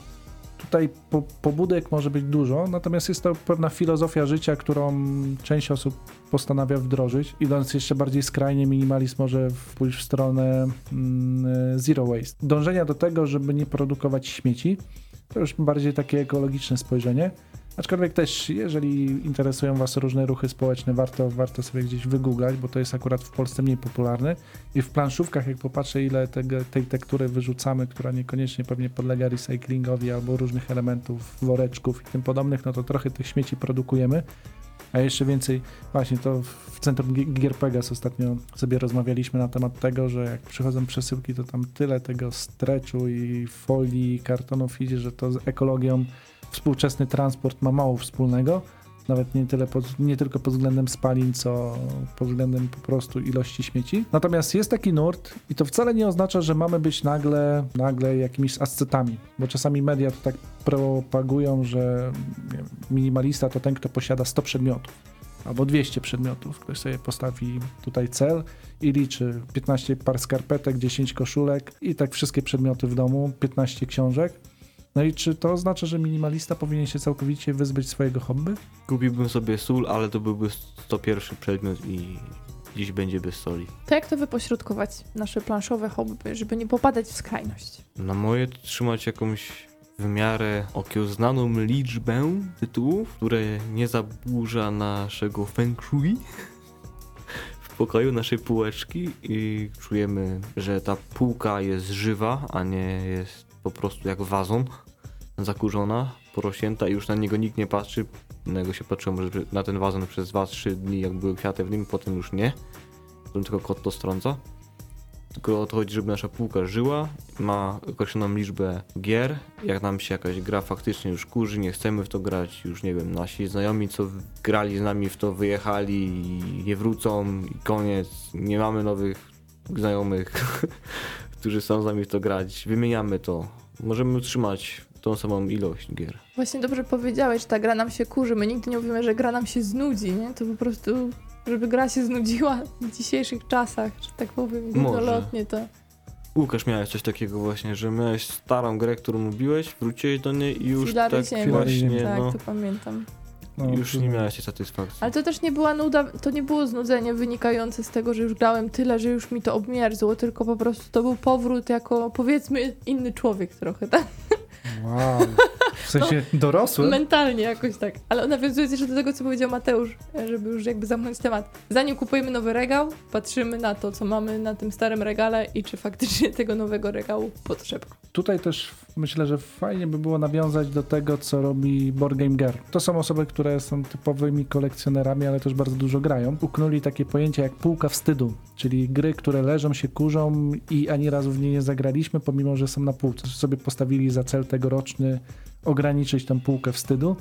Tutaj po, pobudek może być dużo, natomiast jest to pewna filozofia życia, którą część osób postanawia wdrożyć. Idąc jeszcze bardziej skrajnie, minimalizm może pójść w stronę mm, zero waste. Dążenia do tego, żeby nie produkować śmieci, to już bardziej takie ekologiczne spojrzenie. Aczkolwiek też, jeżeli interesują Was różne ruchy społeczne, warto, warto sobie gdzieś wygooglać, bo to jest akurat w Polsce mniej popularne. I w planszówkach, jak popatrzę, ile tego, tej tektury wyrzucamy, która niekoniecznie pewnie podlega recyklingowi albo różnych elementów, woreczków i tym podobnych, no to trochę tych śmieci produkujemy. A jeszcze więcej, właśnie to w centrum Gier Pegas ostatnio sobie rozmawialiśmy na temat tego, że jak przychodzą przesyłki, to tam tyle tego streczu i folii, kartonów idzie, że to z ekologią współczesny transport ma mało wspólnego, nawet nie, tyle pod, nie tylko pod względem spalin, co pod względem po prostu ilości śmieci. Natomiast jest taki nurt i to wcale nie oznacza, że mamy być nagle, nagle jakimiś ascetami, bo czasami media to tak propagują, że minimalista to ten, kto posiada 100 przedmiotów albo 200 przedmiotów. Ktoś sobie postawi tutaj cel i liczy 15 par skarpetek, 10 koszulek i tak wszystkie przedmioty w domu, 15 książek no i czy to oznacza, że minimalista powinien się całkowicie wyzbyć swojego hobby? Kupiłbym sobie sól, ale to byłby 101 przedmiot i dziś będzie bez soli. To jak to wypośrodkować nasze planszowe hobby, żeby nie popadać w skrajność? Na moje trzymać jakąś w miarę okiełznaną liczbę tytułów, które nie zaburza naszego feng shui w pokoju naszej półeczki i czujemy, że ta półka jest żywa, a nie jest po prostu jak wazon zakurzona, porośnięta i już na niego nikt nie patrzy. Na niego się patrzyło może na ten wazon przez 2-3 dni, jak były kwiaty w nim, potem już nie. Potem tylko kot to strąca. Tylko o to chodzi, żeby nasza półka żyła, ma określoną liczbę gier. Jak nam się jakaś gra faktycznie już kurzy, nie chcemy w to grać, już nie wiem, nasi znajomi, co grali z nami w to, wyjechali i nie wrócą i koniec. Nie mamy nowych znajomych, którzy są z nami w to grać. Wymieniamy to. Możemy utrzymać tą samą ilość gier. Właśnie dobrze powiedziałeś, że ta gra nam się kurzy. My nigdy nie mówimy, że gra nam się znudzi, nie? To po prostu, żeby gra się znudziła w dzisiejszych czasach, że tak powiem, górnolotnie to... Łukasz, miałeś coś takiego właśnie, że miałeś starą grę, którą lubiłeś, wróciłeś do niej i już Filary tak ziemi. właśnie, Tak, no, to pamiętam. No, już nie miałeś tej satysfakcji. Ale to też nie była nuda, to nie było znudzenie wynikające z tego, że już grałem tyle, że już mi to obmierzło, tylko po prostu to był powrót jako, powiedzmy, inny człowiek trochę, tak? Wow. W sensie no, dorosły? Mentalnie jakoś tak. Ale nawiązując jeszcze do tego, co powiedział Mateusz, żeby już jakby zamknąć temat. Zanim kupujemy nowy regał, patrzymy na to, co mamy na tym starym regale i czy faktycznie tego nowego regału potrzeba. Tutaj też myślę, że fajnie by było nawiązać do tego, co robi Board Game Gear. To są osoby, które są typowymi kolekcjonerami, ale też bardzo dużo grają. Uknuli takie pojęcie jak półka wstydu, czyli gry, które leżą się, kurzą i ani razu w nie nie zagraliśmy, pomimo, że są na półce. Sobie postawili za cel tegoroczny ograniczyć tę półkę wstydu.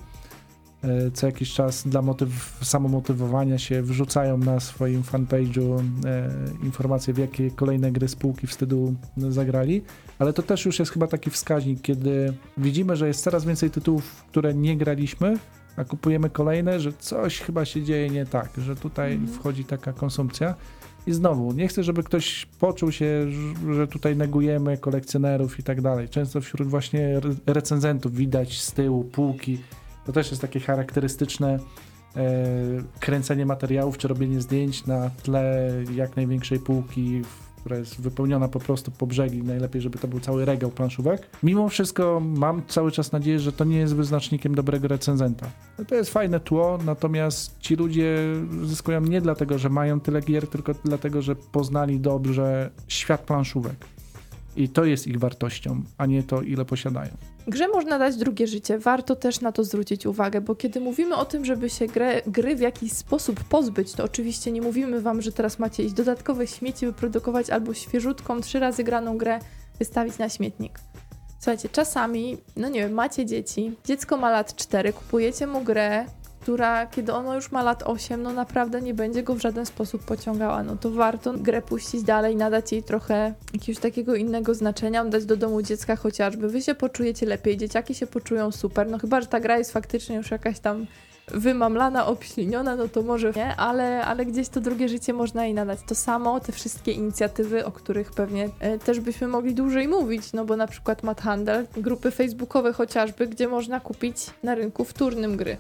E, co jakiś czas dla motyw, samomotywowania się wrzucają na swoim fanpage'u e, informacje, w jakie kolejne gry spółki wstydu zagrali, ale to też już jest chyba taki wskaźnik, kiedy widzimy, że jest coraz więcej tytułów, które nie graliśmy, a kupujemy kolejne, że coś chyba się dzieje nie tak, że tutaj mm. wchodzi taka konsumpcja. I znowu, nie chcę, żeby ktoś poczuł się, że tutaj negujemy kolekcjonerów i tak dalej. Często wśród właśnie recenzentów widać z tyłu półki. To też jest takie charakterystyczne e, kręcenie materiałów czy robienie zdjęć na tle jak największej półki, która jest wypełniona po prostu po brzegi. Najlepiej, żeby to był cały regał planszówek. Mimo wszystko mam cały czas nadzieję, że to nie jest wyznacznikiem dobrego recenzenta. To jest fajne tło, natomiast ci ludzie zyskują nie dlatego, że mają tyle gier, tylko dlatego, że poznali dobrze świat planszówek. I to jest ich wartością, a nie to, ile posiadają. Grze można dać drugie życie. Warto też na to zwrócić uwagę, bo kiedy mówimy o tym, żeby się grę, gry w jakiś sposób pozbyć, to oczywiście nie mówimy wam, że teraz macie iść dodatkowe śmieci wyprodukować albo świeżutką, trzy razy graną grę wystawić na śmietnik. Słuchajcie, czasami, no nie wiem, macie dzieci, dziecko ma lat 4, kupujecie mu grę, która kiedy ono już ma lat 8, no naprawdę nie będzie go w żaden sposób pociągała. No to warto grę puścić dalej, nadać jej trochę jakiegoś takiego innego znaczenia, dać do domu dziecka chociażby. Wy się poczujecie lepiej, dzieciaki się poczują super. No chyba, że ta gra jest faktycznie już jakaś tam wymamlana, obśliniona, no to może nie, ale, ale gdzieś to drugie życie można jej nadać. To samo, te wszystkie inicjatywy, o których pewnie e, też byśmy mogli dłużej mówić, no bo na przykład Mad Handel, grupy facebookowe chociażby, gdzie można kupić na rynku wtórnym gry.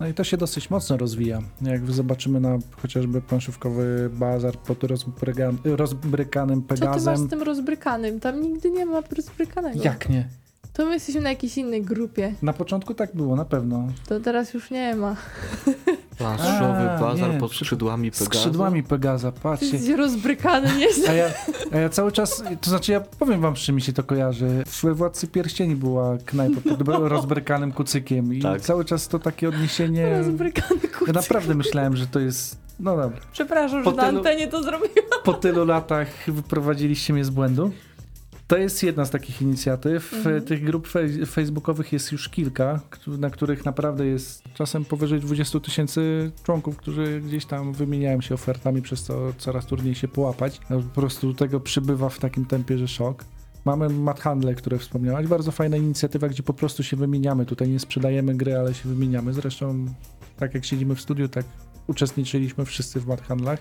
No i to się dosyć mocno rozwija. Jak zobaczymy na chociażby planszówkowy bazar pod rozbryka, rozbrykanym Co ty masz Pegazem. z tym rozbrykanym? Tam nigdy nie ma rozbrykanego. Jak nie? To my jesteśmy na jakiejś innej grupie. Na początku tak było, na pewno. To teraz już nie ma. Planszowy A, bazar nie, pod przy- skrzydłami Z Pegaza. skrzydłami Pegaza, Ty patrzcie. jesteś rozbrykany, nieźle. A ja, a ja cały czas, to znaczy ja powiem wam, z czym mi się to kojarzy. We Władcy Pierścieni była knajpa pod rozbrykanym kucykiem i Tak. cały czas to takie odniesienie... Rozbrykany Ja kucyk. naprawdę myślałem, że to jest... No dobra. Przepraszam, Po że na tylu- antenie to zrobiłam. Po tylu latach wyprowadziliście mnie z błędu. To jest jedna z takich inicjatyw. Mhm. Tych grup fej- facebookowych jest już kilka, na których naprawdę jest czasem powyżej 20 tysięcy członków, którzy gdzieś tam wymieniają się ofertami, przez co coraz trudniej się połapać. No, Po prostu tego przybywa w takim tempie, że szok. Mamy Mad Handle, które wspomniałaś. Bardzo fajna inicjatywa, gdzie po prostu się wymieniamy. Tutaj nie sprzedajemy gry, ale się wymieniamy. Zresztą, tak jak siedzimy w studiu, tak uczestniczyliśmy wszyscy w Mad Handlach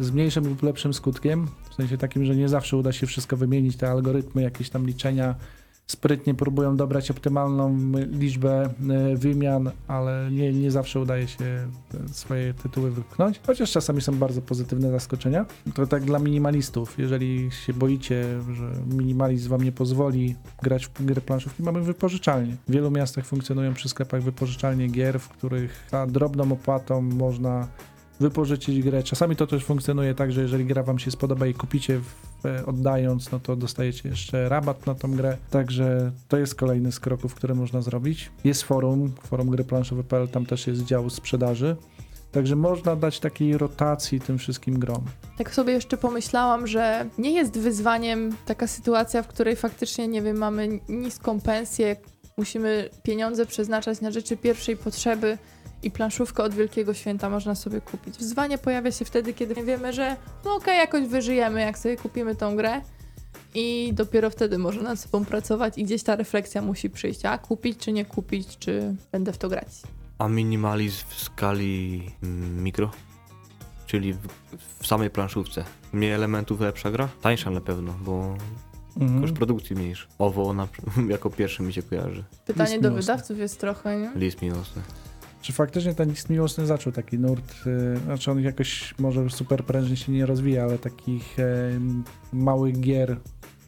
z mniejszym lub lepszym skutkiem, w sensie takim, że nie zawsze uda się wszystko wymienić, te algorytmy, jakieś tam liczenia sprytnie próbują dobrać optymalną liczbę e, wymian, ale nie, nie zawsze udaje się swoje tytuły wypchnąć, chociaż czasami są bardzo pozytywne zaskoczenia. To tak dla minimalistów, jeżeli się boicie, że minimalizm wam nie pozwoli grać w gry planszówki, mamy wypożyczalnie. W wielu miastach funkcjonują przy sklepach wypożyczalnie gier, w których za drobną opłatą można wypożyczyć grę. Czasami to też funkcjonuje tak, że jeżeli gra wam się spodoba i kupicie w, oddając, no to dostajecie jeszcze rabat na tą grę. Także to jest kolejny z kroków, które można zrobić. Jest forum, forum gry planszowe.pl, tam też jest dział sprzedaży. Także można dać takiej rotacji tym wszystkim grom. Tak sobie jeszcze pomyślałam, że nie jest wyzwaniem taka sytuacja, w której faktycznie, nie wiem, mamy niską pensję, musimy pieniądze przeznaczać na rzeczy pierwszej potrzeby i planszówkę od Wielkiego Święta można sobie kupić. Wyzwanie pojawia się wtedy, kiedy wiemy, że no okej, jakoś wyżyjemy, jak sobie kupimy tą grę i dopiero wtedy może nad sobą pracować i gdzieś ta refleksja musi przyjść, a kupić czy nie kupić, czy będę w to grać. A minimalizm w skali mm, mikro? Czyli w, w samej planszówce. Mniej elementów, lepsza gra? Tańsza na pewno, bo Mhm. koszt produkcji mniejszy. Owo na, jako pierwszy mi się kojarzy. Pytanie List do miłosny. wydawców jest trochę, nie? List miłosny. Czy faktycznie ten list miłosny zaczął taki nurt, y, znaczy on jakoś może super prężnie się nie rozwija, ale takich e, małych gier,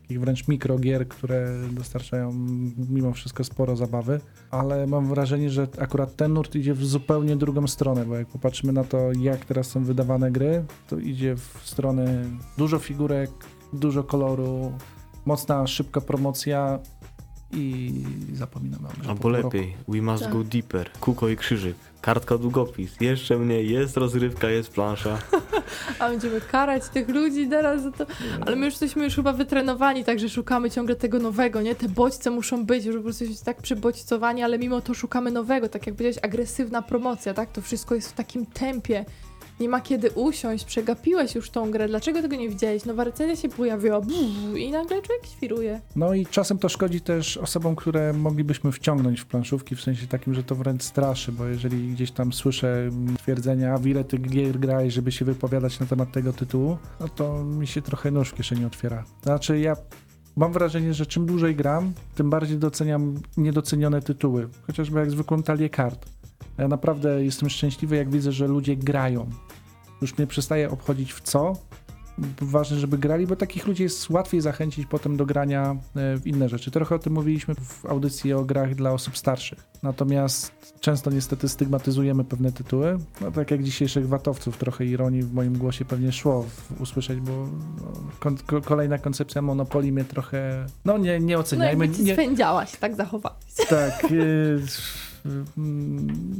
takich wręcz mikrogier, które dostarczają mimo wszystko sporo zabawy, ale mam wrażenie, że akurat ten nurt idzie w zupełnie drugą stronę, bo jak popatrzymy na to, jak teraz są wydawane gry, to idzie w stronę dużo figurek, dużo koloru, mocna, szybka promocja i zapominamy o grze Albo lepiej, we must Tak. go deeper. Kuko i krzyżyk. Kartka długopis. Jeszcze mniej, jest rozrywka, jest plansza. A będziemy karać tych ludzi teraz za to. Ale my już jesteśmy już chyba wytrenowani, także szukamy ciągle tego nowego, nie? Te bodźce muszą być, już po prostu jesteśmy tak przybodźcowani, ale mimo to szukamy nowego, tak jak powiedziałeś, agresywna promocja, tak? To wszystko jest w takim tempie. Nie ma kiedy usiąść, przegapiłeś już tą grę, dlaczego tego nie widziałeś? Nowa recenzja się pojawiła buu, i nagle człowiek świruje. No i czasem to szkodzi też osobom, które moglibyśmy wciągnąć w planszówki, w sensie takim, że to wręcz straszy, bo jeżeli gdzieś tam słyszę twierdzenia, w ile ty gier grałeś, żeby się wypowiadać na temat tego tytułu, no to mi się trochę nóż w kieszeni otwiera. Znaczy ja mam wrażenie, że czym dłużej gram, tym bardziej doceniam niedocenione tytuły, chociażby jak zwykłą talię kart. Ja naprawdę jestem szczęśliwy, jak widzę, że ludzie grają. Już mnie przestaje obchodzić w co, ważne, żeby grali, bo takich ludzi jest łatwiej zachęcić potem do grania e, w inne rzeczy. Trochę o tym mówiliśmy w audycji o grach dla osób starszych. Natomiast często niestety stygmatyzujemy pewne tytuły. No, tak jak dzisiejszych watowców, trochę ironii w moim głosie pewnie szło usłyszeć, bo no, kon, ko, kolejna koncepcja Monopolii mnie trochę, no nie, nie No oceniajmy. ci nie, swędziałaś, tak zachowałeś. tak, y,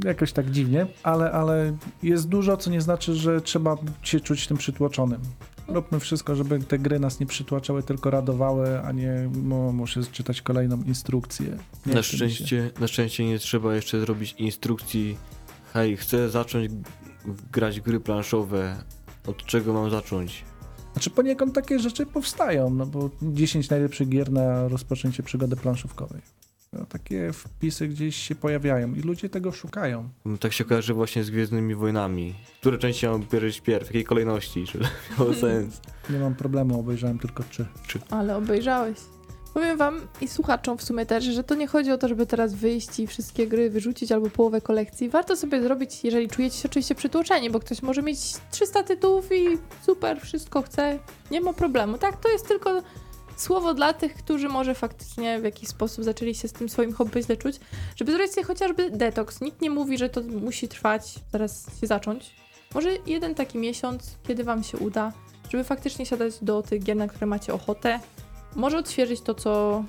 jakoś tak dziwnie, ale, ale jest dużo, co nie znaczy, że trzeba się czuć tym przytłoczonym. Róbmy wszystko, żeby te gry nas nie przytłaczały, tylko radowały, a nie mo, muszę czytać kolejną instrukcję. Nie Na szczęście, na szczęście nie trzeba jeszcze zrobić instrukcji Hej, chcę zacząć grać gry planszowe. Od czego mam zacząć? Znaczy poniekąd takie rzeczy powstają, no bo 10 najlepszych gier na rozpoczęcie przygody planszówkowej. No, takie wpisy gdzieś się pojawiają i ludzie tego szukają. No, Tak się kojarzy właśnie z Gwiezdnymi Wojnami. Które części mam obejrzeć pierw? W jakiej kolejności? Żeby miało sens? Nie mam problemu, obejrzałem tylko trzy. Ale obejrzałeś. Powiem wam i słuchaczom w sumie też, że to nie chodzi o to, żeby teraz wyjść i wszystkie gry wyrzucić albo połowę kolekcji. Warto sobie zrobić, jeżeli czujecie się oczywiście przytłoczeni, bo ktoś może mieć 300 tytułów i super, wszystko chce. Nie ma problemu. Tak, to jest tylko słowo dla tych, którzy może faktycznie w jakiś sposób zaczęli się z tym swoim hobby źle czuć, żeby zrobić sobie chociażby detoks. Nikt nie mówi, że to musi trwać, zaraz się zacząć. Może jeden taki miesiąc, kiedy wam się uda, żeby faktycznie siadać do tych gier, na które macie ochotę, może odświeżyć to, co,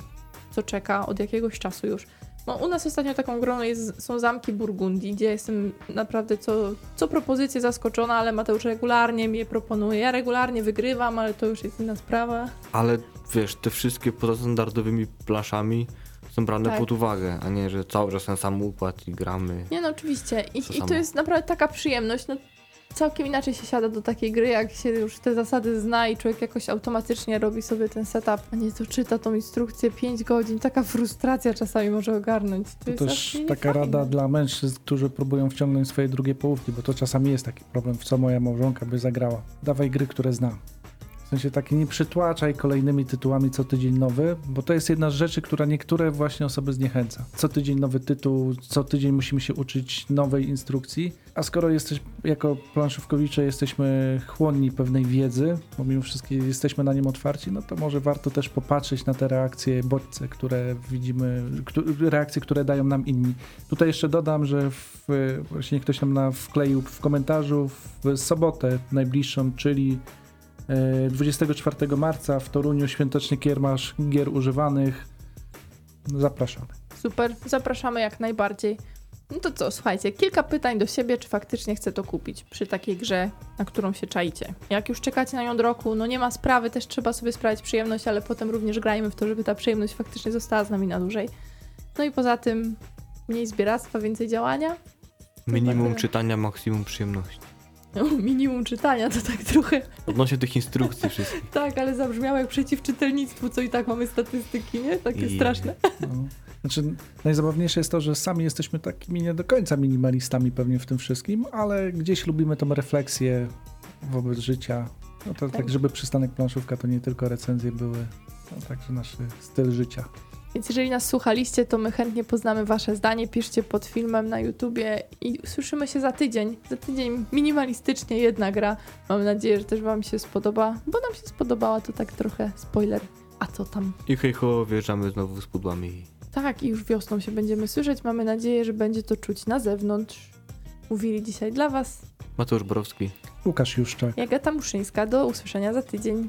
co czeka od jakiegoś czasu już. No, u nas ostatnio taką grą jest, są Zamki Burgundii, gdzie jestem naprawdę co, co propozycję zaskoczona, ale Mateusz regularnie mi je proponuje. Ja regularnie wygrywam, ale to już jest inna sprawa. Ale wiesz, te wszystkie poza standardowymi planszami są brane Tak. pod uwagę, a nie, że cały czas ten sam układ i gramy. Nie no, oczywiście. I, To i to jest naprawdę taka przyjemność. No, całkiem inaczej się siada do takiej gry, jak się już te zasady zna i człowiek jakoś automatycznie robi sobie ten setup, a nie to czyta tą instrukcję 5 godzin. Taka frustracja czasami może ogarnąć. To, To jest też taka niefajne. rada dla mężczyzn, którzy próbują wciągnąć swoje drugie połówki, bo to czasami jest taki problem, w co moja małżonka by zagrała. Dawaj gry, które zna. Sensie taki nie przytłaczaj kolejnymi tytułami co tydzień nowy, bo to jest jedna z rzeczy, która niektóre właśnie osoby zniechęca. Co tydzień nowy tytuł, co tydzień musimy się uczyć nowej instrukcji, a skoro jesteś jako planszówkowicze jesteśmy chłonni pewnej wiedzy, bo mimo wszystko jesteśmy na nim otwarci, no to może warto też popatrzeć na te reakcje bodźce, które widzimy, reakcje, które dają nam inni. Tutaj jeszcze dodam, że w, właśnie ktoś nam na, wkleił w komentarzu w sobotę najbliższą, czyli 24 marca w Toruniu świąteczny kiermasz gier używanych. Zapraszamy. Super, zapraszamy jak najbardziej. No to co, słuchajcie, kilka pytań do siebie, czy faktycznie chcę to kupić przy takiej grze, na którą się czaicie. Jak już czekacie na nią od roku, no nie ma sprawy, też trzeba sobie sprawić przyjemność, ale potem również grajmy w to, żeby ta przyjemność faktycznie została z nami na dłużej. No i poza tym mniej zbieractwa, więcej działania. Minimum czytania, maksimum przyjemności. No, minimum czytania to tak trochę, Odnośnie tych instrukcji wszystkich. tak, ale zabrzmiało jak przeciw czytelnictwu, co i tak mamy statystyki, nie? Takie I- straszne. No. Znaczy, najzabawniejsze jest to, że sami jesteśmy takimi nie do końca minimalistami pewnie w tym wszystkim, ale gdzieś lubimy tą refleksję wobec życia. No to tak, Tak. żeby przystanek planszówka to nie tylko recenzje były, no także nasz styl życia. Więc jeżeli nas słuchaliście, to my chętnie poznamy Wasze zdanie. Piszcie pod filmem na YouTubie i słyszymy się za tydzień. Za tydzień minimalistycznie jedna gra. Mam nadzieję, że też Wam się spodoba, bo nam się spodobała to tak trochę spoiler. A co tam? I hej ho, wjeżdżamy znowu z pudłami. Tak, i już wiosną się będziemy słyszeć. Mamy nadzieję, że będzie to czuć na zewnątrz. Mówili dzisiaj dla Was Mateusz Borowski. Łukasz Juszczak. Jagata Muszyńska. Do usłyszenia za tydzień.